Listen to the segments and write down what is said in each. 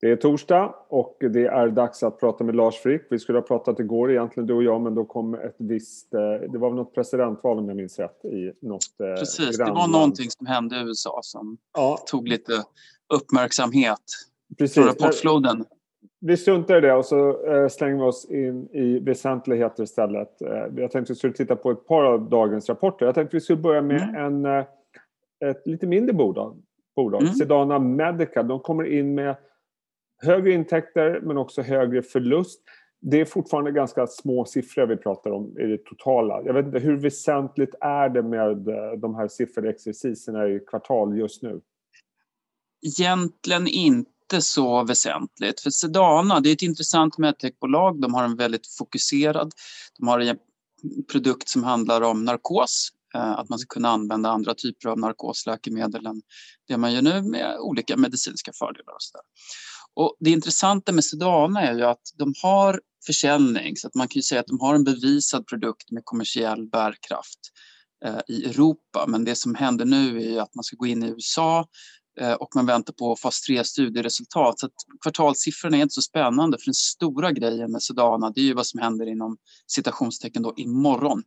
Det är torsdag och det är dags att prata med Lars Frick. Vi skulle ha pratat igår egentligen du och jag men då kom ett visst, eh, det var något presidentval om jag minns rätt i något eh, Precis, grannland. det var någonting som hände i USA som ja. tog lite uppmärksamhet Precis. från rapportfloden. Vi struntar i det och så eh, slänger vi oss in i väsentligheter istället. Jag tänkte vi skulle titta på ett par av dagens rapporter. Jag tänkte vi skulle börja med mm. en, ett lite mindre bolag. bolag. Mm. Sedana Medical. De kommer in med högre intäkter men också högre förlust. Det är fortfarande ganska små siffror vi pratar om i det totala. Jag vet inte, hur väsentligt är det med eh, de här sifferexerciserna i kvartal just nu? Egentligen inte så väsentligt. För Sedana, det är ett intressant medtechbolag. De har en väldigt fokuserad, de har en produkt som handlar om narkos. Eh, att man ska kunna använda andra typer av narkosläkemedel än det man gör nu med olika medicinska fördelar. Och så där. Och det intressanta med Sedana är ju att de har försäljning så att man kan ju säga att de har en bevisad produkt med kommersiell bärkraft eh, i Europa. Men det som händer nu är att man ska gå in i USA eh, och man väntar på fas 3 studieresultat. Så att kvartalssiffrorna är inte så spännande för den stora grejen med Sedana det är ju vad som händer inom citationstecken då imorgon.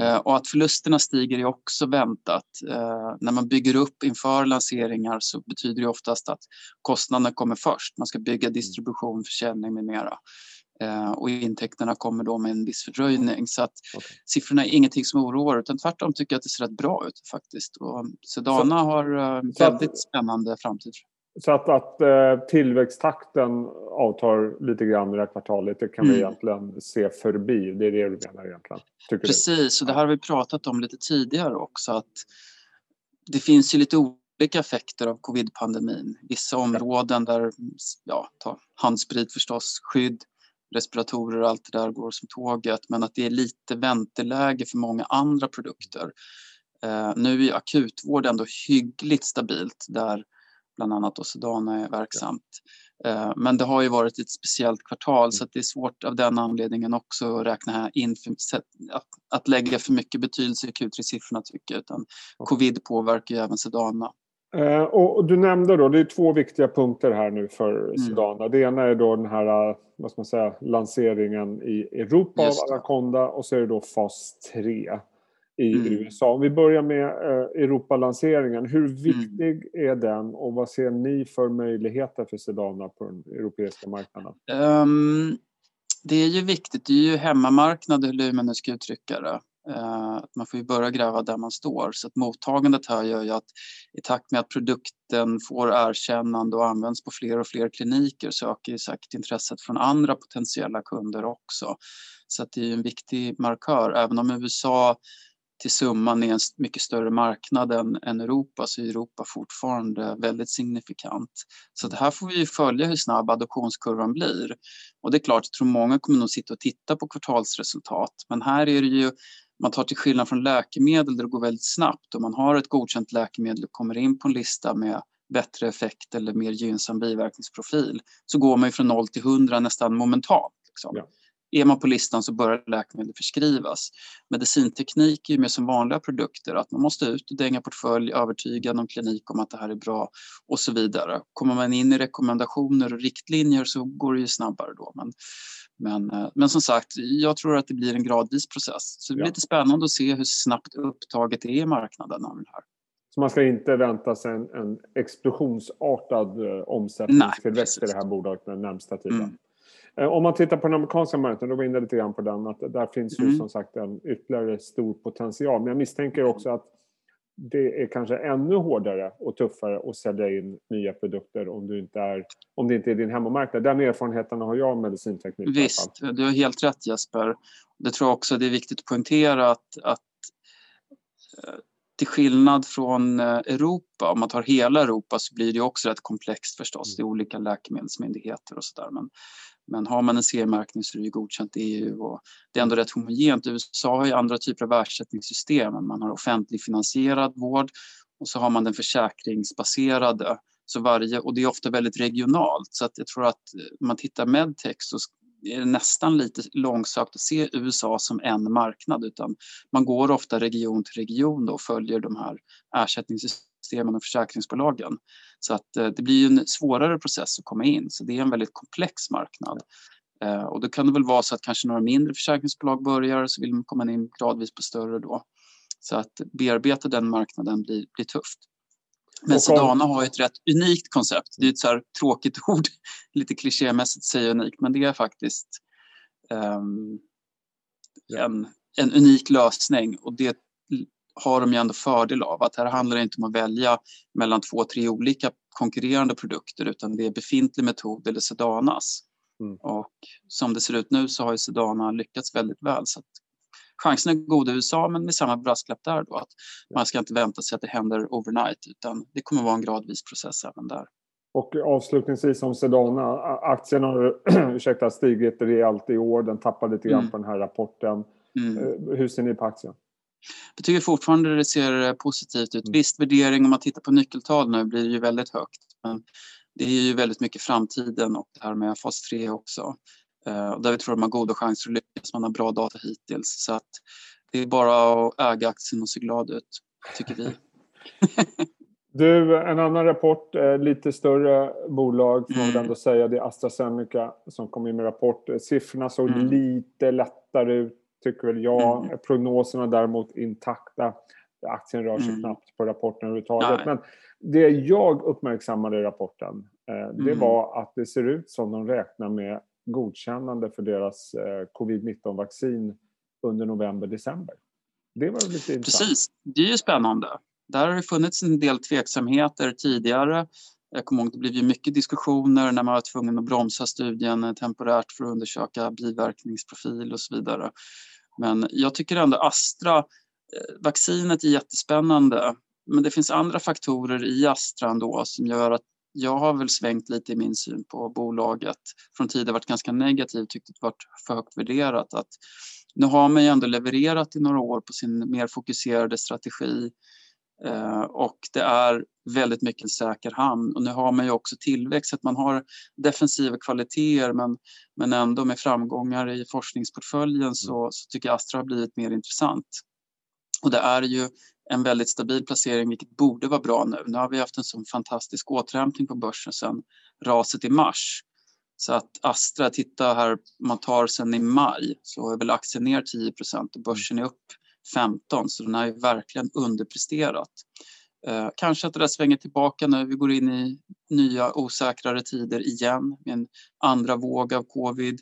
Eh, och att förlusterna stiger är också väntat. Eh, när man bygger upp inför lanseringar så betyder det oftast att kostnaderna kommer först. Man ska bygga distribution, försäljning med mera. Eh, och intäkterna kommer då med en viss fördröjning. Så att okay. siffrorna är ingenting som oroar utan tvärtom tycker jag att det ser rätt bra ut faktiskt. Och Sedana så, har väldigt spännande framtid. Så att, att eh, tillväxttakten avtar lite grann i det här kvartalet, det kan mm. vi egentligen se förbi. Det är det du menar egentligen? Precis, du? och det här har vi pratat om lite tidigare också. Att det finns ju lite olika effekter av covid-pandemin. Vissa områden där, ja, ta handsprit förstås, skydd, respiratorer och allt det där går som tåget. Men att det är lite vänteläge för många andra produkter. Eh, nu är akutvård ändå hyggligt stabilt där bland annat och Sedana är verksamt. Eh, men det har ju varit ett speciellt kvartal så det är svårt av den anledningen också att räkna in för, att, lägga för mycket betydelse i Q3-siffrorna tycker jag. Utan covid påverkar ju även Sedana. Eh, och, du nämnde då, det är två viktiga punkter här nu för mm. Sedana. Det ena är då den här vad ska man säga, lanseringen i Europa av Anaconda och så är det då fas 3 i mm. USA. Om vi börjar med eh, Europalanseringen. Hur mm. viktig mm. är den och vad ser ni för möjligheter för Sedana på den europeiska marknaden? Um, det är ju viktigt. Det är ju hemmamarknad hur man nu ska uttrycka det. Uh, man får ju börja gräva där man står. Så att mottagandet här gör ju att i takt med att produkten får erkännande och används på fler och fler kliniker så ökar ju säkert intresset från andra potentiella kunder också. Så att det är en viktig markör. Även om USA till summan är en mycket större marknad än, än Europa så är Europa fortfarande väldigt signifikant. Så det här får vi följa hur snabb adoptionskurvan blir. Och det är klart, jag tror många kommer nog sitta och titta på kvartalsresultat. Men här är det ju, man tar till skillnad från läkemedel där det går väldigt snabbt och man har ett godkänt läkemedel och kommer in på en lista med bättre effekt eller mer gynnsam biverkningsprofil så går man ju från 0 till 100 nästan momentant. Liksom. Ja är man på listan så börjar läkemedel förskrivas. Medicinteknik är ju mer som vanliga produkter, att man måste ut och dänga portfölj, övertyga någon klinik om att det här är bra och så vidare. Kommer man in i rekommendationer och riktlinjer så går det ju snabbare då. Men, men, eh, men som sagt, jag tror att det blir en gradvis process. Så det blir ja. lite spännande att se hur snabbt upptaget är i marknaden av det här. Så man ska inte vänta sig en, en explosionsartad eh, omsättningstillväxt i det här bolaget den närmsta tiden? Mm. Eh, om man tittar på den amerikanska marknaden, då var inne lite grann på den, att där finns mm. ju som sagt en ytterligare stor potential. Men jag misstänker också att det är kanske ännu hårdare och tuffare att sälja in nya produkter om, du inte är, om det inte är din hemmamarknad. Den erfarenheten har jag av medicinteknik. Visst, du har helt rätt Jesper. Det tror jag också det är viktigt att poängtera att, att eh, till skillnad från eh, Europa, om man tar hela Europa så blir det också rätt komplext förstås. Det är olika läkemedelsmyndigheter och sådär. Men, men har man en CE-märkning så är det godkänt i EU och det är ändå rätt homogent. USA har ju andra typer av ersättningssystem. Man har offentlig finansierad vård och så har man den försäkringsbaserade. Så varje, och det är ofta väldigt regionalt så att jag tror att eh, om man tittar medtech så är det nästan lite långsökt att se USA som en marknad utan man går ofta region till region och följer de här ersättningssystemen och försäkringsbolagen. Så att eh, det blir en svårare process att komma in så det är en väldigt komplex marknad. Eh, och då kan det väl vara så att kanske några mindre försäkringsbolag börjar så vill man komma in gradvis på större då. Så att bearbeta den marknaden blir, blir tufft. Men Sedana har ett rätt unikt koncept. Det är ett så här tråkigt ord, lite klichémässigt att säga unikt, men det är faktiskt um, en, en unik lösning och det har de ju ändå fördel av. Att här handlar det inte om att välja mellan två, tre olika konkurrerande produkter utan det är befintlig metod eller Sedanas. Mm. Och som det ser ut nu så har ju Sedana lyckats väldigt väl så att chansen är god i USA men med samma brasklapp där då att man ska inte vänta sig att det händer overnight utan det kommer vara en gradvis process även där. Och avslutningsvis om Sedana, aktien har ursäkta, stigit rejält i år, den tappade lite grann mm. på den här rapporten. Mm. Eh, hur ser ni på aktien? Jag tycker fortfarande det ser positivt ut. Mm. Visst, värdering om man tittar på nyckeltal nu blir ju väldigt högt. Men det är ju väldigt mycket framtiden och det här med fas 3 också. Eh, och där vi tror att man har goda chanser att lyckas. Man har bra data hittills. Så att det är bara att äga aktien och se glad ut, tycker vi. Du, en annan rapport, lite större bolag får man mm. ändå säga. Det är AstraZeneca som kom in med rapport. Siffrorna såg mm. lite lättare ut, tycker väl jag. Mm. Prognoserna däremot intakta. Aktien rör sig mm. knappt på rapporten överhuvudtaget. Men det jag uppmärksammade i rapporten, eh, det mm. var att det ser ut som de räknar med godkännande för deras eh, covid-19-vaccin under november-december. Det var lite intressant. Precis, det är ju spännande. Där har det funnits en del tveksamheter tidigare. Jag kommer ihåg att det blev ju mycket diskussioner när man var tvungen att bromsa studien temporärt för att undersöka biverkningsprofil och så vidare. Men jag tycker ändå Astra, eh, vaccinet är jättespännande. Men det finns andra faktorer i Astra ändå som gör att jag har väl svängt lite i min syn på bolaget. Från tidigare varit ganska negativ, tyckt att det varit för högt värderat. Att nu har man ju ändå levererat i några år på sin mer fokuserade strategi eh, och det är väldigt mycket en säker hamn. Och nu har man ju också tillväxt, att man har defensiva kvaliteter men, men ändå med framgångar i forskningsportföljen så, så tycker jag Astra har blivit mer intressant. Och det är ju en väldigt stabil placering, vilket borde vara bra nu. Nu har vi haft en sån fantastisk återhämtning på börsen sedan raset i mars. Så att Astra, titta här, man tar sen i maj så är väl aktien ner 10% och börsen är upp 15 så den har ju verkligen underpresterat. Eh, kanske att det där svänger tillbaka nu. Vi går in i nya osäkrare tider igen med en andra våg av covid.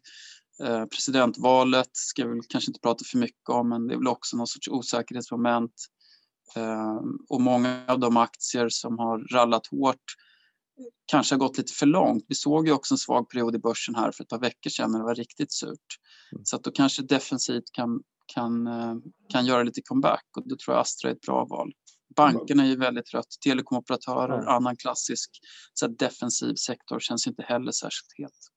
Eh, presidentvalet ska vi kanske inte prata för mycket om men det är väl också någon sorts osäkerhetsmoment. Ehm, och många av de aktier som har rallat hårt kanske har gått lite för långt. Vi såg ju också en svag period i börsen här för ett par veckor sedan när det var riktigt surt. Mm. Så att då kanske defensivt kan, kan, eh, kan göra lite comeback och då tror jag Astra är ett bra val. Bankerna är ju väldigt rött, telekomoperatörer, annan klassisk så defensiv sektor känns inte heller särskilt het.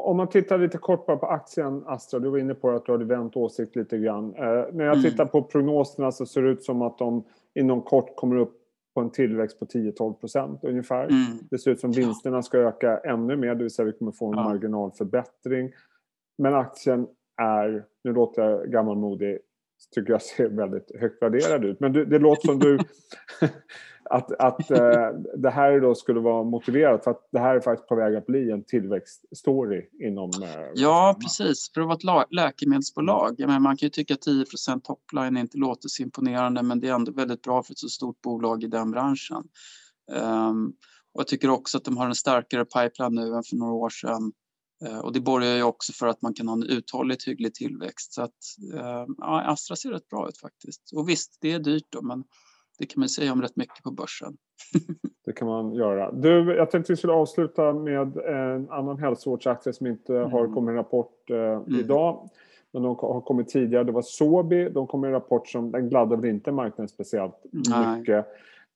Om man tittar lite kort bara på aktien Astra, du var inne på att du hade vänt åsikt lite grann. Eh, när jag mm. tittar på prognoserna så ser det ut som att de inom kort kommer upp på en tillväxt på 10-12 procent ungefär. Mm. Det ser ut som vinsterna ska öka ännu mer, det vill säga vi kommer få en ja. marginalförbättring. Men aktien är, nu låter jag gammalmodig, tycker jag ser väldigt högt värderad ut. Men det, det låter som du att, att eh, det här då skulle vara motiverat för att det här är faktiskt på väg att bli en tillväxtstory inom... Eh, ja, precis. För att vara ett läkemedelsbolag. Jag menar, man kan ju tycka att 10% topline inte låter så imponerande men det är ändå väldigt bra för ett så stort bolag i den branschen. Um, och jag tycker också att de har en starkare pipeline nu än för några år sedan. Uh, och det borgar ju också för att man kan ha en uthålligt hygglig tillväxt. Så att, uh, ja, Astra ser rätt bra ut faktiskt. Och visst, det är dyrt då, men det kan man säga om rätt mycket på börsen. det kan man göra. Du, jag tänkte vi skulle avsluta med en annan hälsovårdsaktie som inte mm. har kommit en rapport eh, mm. idag. Men de har kommit tidigare. Det var Sobi. De kom med en rapport som den gladde väl inte marknaden speciellt Nej. mycket.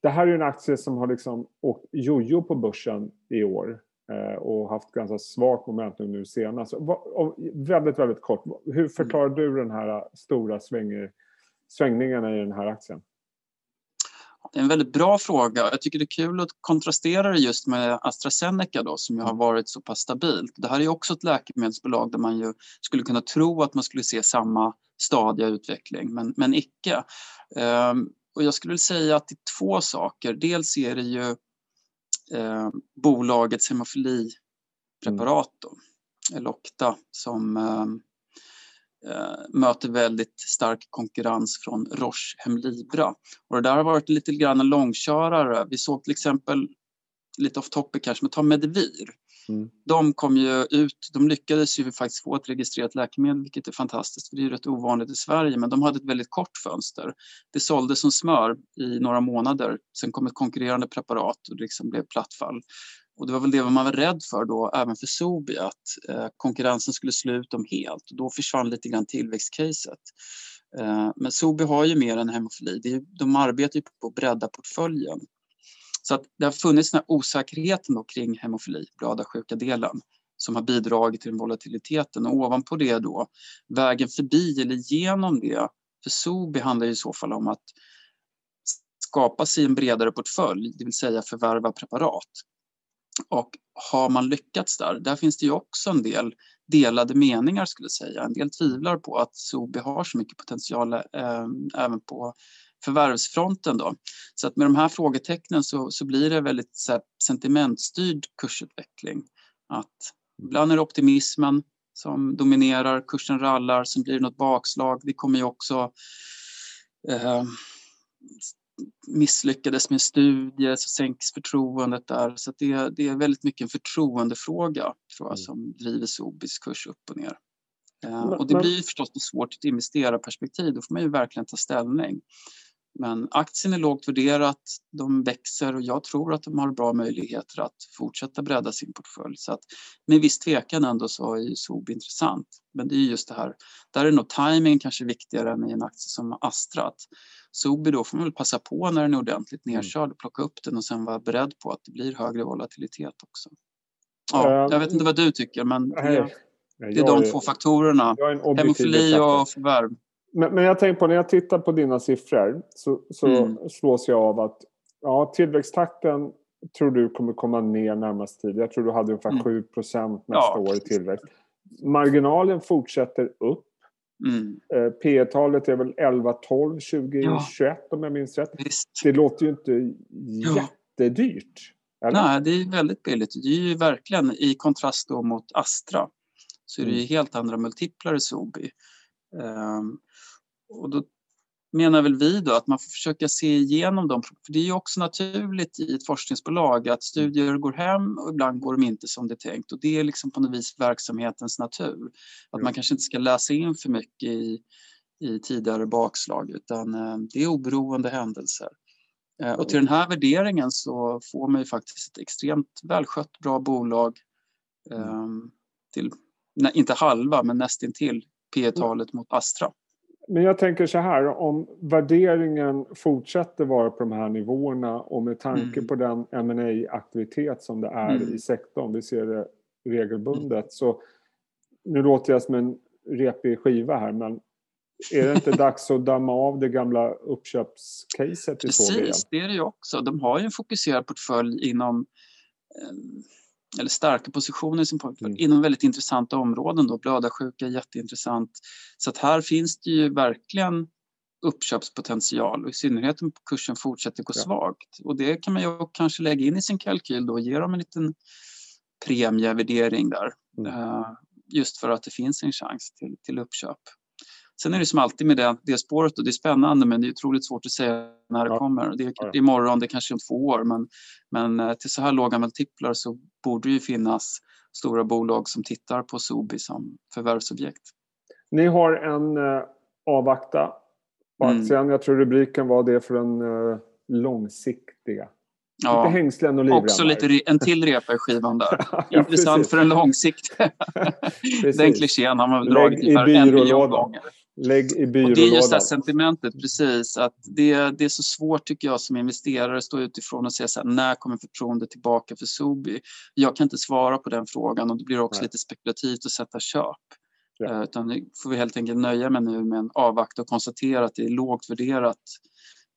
Det här är en aktie som har liksom åkt jojo på börsen i år eh, och haft ganska svagt momentum nu senast. Väldigt, väldigt kort. Hur förklarar mm. du den här stora svängningarna i den här aktien? Det är en väldigt bra fråga. Jag tycker det är kul att kontrastera det just med AstraZeneca då, som ju har varit så pass stabilt. Det här är också ett läkemedelsbolag där man ju skulle kunna tro att man skulle se samma stadiga utveckling, men, men icke. Um, och jag skulle säga att det är två saker. Dels är det ju eh, bolagets hemofilipreparat, då, Elocta, som eh, eh, möter väldigt stark konkurrens från Roche Hemlibra. Och det där har varit lite grann en långkörare. Vi såg till exempel, lite off topic kanske, men ta Medivir. Mm. De kom ju ut, de lyckades ju faktiskt få ett registrerat läkemedel, vilket är fantastiskt, för det är ju rätt ovanligt i Sverige, men de hade ett väldigt kort fönster. Det såldes som smör i några månader, sen kom ett konkurrerande preparat och det liksom blev plattfall. Och det var väl det man var rädd för då, även för Sobi, att eh, konkurrensen skulle slå ut dem helt. Då försvann lite grann tillväxtcaset. Eh, men Sobi har ju mer än hemofili. De arbetar ju på att bredda portföljen. Så att det har funnits den här osäkerheten då kring hemofili, blödarsjuka-delen, som har bidragit till den volatiliteten. Och ovanpå det då, vägen förbi eller genom det, för Sobi handlar i så fall om att skapa sig en bredare portfölj, det vill säga förvärva preparat. Och har man lyckats där, där finns det ju också en del delade meningar skulle jag säga. En del tvivlar på att Sobi har så mycket potential eh, även på förvärvsfronten. Då. Så att med de här frågetecknen så, så blir det väldigt så här, sentimentstyrd kursutveckling. Att ibland är det optimismen som dominerar, kursen rallar, sen blir det något bakslag. Vi kommer ju också eh, misslyckades med studier så sänks förtroendet där. Så det, det, är väldigt mycket en förtroendefråga tror jag, mm. som driver Sobis kurs upp och ner. Eh, och det blir förstås svårt i ett investerarperspektiv, då får man ju verkligen ta ställning. Men aktien är lågt värderat, de växer och jag tror att de har bra möjligheter att fortsätta bredda sin portfölj. Så att med viss tvekan ändå så är SOB intressant. Men det är just det här, där är nog timing kanske viktigare än i en aktie som Astra. Att Sobi då får man väl passa på när den är ordentligt mm. nedkörd och plocka upp den och sen vara beredd på att det blir högre volatilitet också. Ja, jag vet inte vad du tycker men det, det är de två faktorerna. Hemofili och förvärv. Men, men jag tänker på när jag tittar på dina siffror så, så mm. slås jag av att ja, tillväxttakten tror du kommer komma ner närmast tid. Jag tror du hade ungefär mm. 7% nästa ja, år i tillväxt. Marginalen fortsätter upp. Mm. Eh, P talet är väl 11-12 2021 ja. om jag minns rätt. Visst. Det låter ju inte jättedyrt. Eller? Nej, det är väldigt billigt. Det är ju verkligen i kontrast mot Astra så är det ju mm. helt andra multiplar i Sobi. Um, och då menar väl vi då att man får försöka se igenom dem. För det är ju också naturligt i ett forskningsbolag att studier går hem och ibland går de inte som det är tänkt. Och det är liksom på något vis verksamhetens natur. Att man kanske inte ska läsa in för mycket i, i tidigare bakslag utan eh, det är oberoende händelser. Eh, och till den här värderingen så får man ju faktiskt ett extremt välskött, bra bolag eh, till, inte halva, men nästintill P talet mot Astra. Men jag tänker så här, om värderingen fortsätter vara på de här nivåerna och med tanke mm. på den ma aktivitet som det är mm. i sektorn, vi ser det regelbundet, mm. så nu låter jag som en repig skiva här, men är det inte dags att damma av det gamla uppköpscaset Precis, det är det ju också. De har ju en fokuserad portfölj inom eh, eller starka positioner som mm. inom väldigt intressanta områden. Då. Blödarsjuka är jätteintressant. Så att här finns det ju verkligen uppköpspotential och i synnerhet om kursen fortsätter gå ja. svagt. Och det kan man ju kanske lägga in i sin kalkyl då och ge dem en liten premievärdering där. Mm. Uh, just för att det finns en chans till, till uppköp. Sen är det som alltid med det, det spåret och det är spännande men det är otroligt svårt att säga när det ja. kommer. Det är imorgon, det är kanske om två år men, men eh, till så här låga multiplar så borde det ju finnas stora bolag som tittar på Sobi som förvärvsobjekt. Ni har en eh, avvakta på mm. aktien. Mm. Jag tror rubriken var det för den eh, långsiktiga. Ja, lite hängslen och livremmar. Också lite, en till repa i skivan där. ja, Intressant precis. för en långsiktig. den klichén har man väl dragit ungefär en miljon gånger. Lägg i byrålådan. Och det är just det sentimentet, precis. Att det, det är så svårt tycker jag som investerare att stå utifrån och säga så här, när kommer förtroendet tillbaka för Sobi? Jag kan inte svara på den frågan och det blir också Nej. lite spekulativt att sätta köp. Ja. Uh, utan nu får vi helt enkelt nöja mig nu med en avvakta och konstatera att det är lågt värderat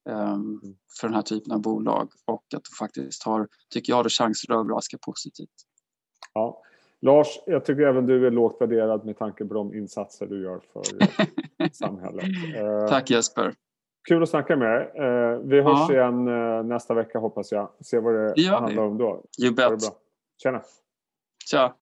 um, för den här typen av bolag och att de faktiskt har, tycker jag, chanser att överraska positivt. Ja. Lars, jag tycker även du är lågt värderad med tanke på de insatser du gör för samhället. Tack Jesper. Kul att snacka med dig. Vi hörs ja. igen nästa vecka hoppas jag. Se vad det, det handlar om då. You bet. Tjena. Tja.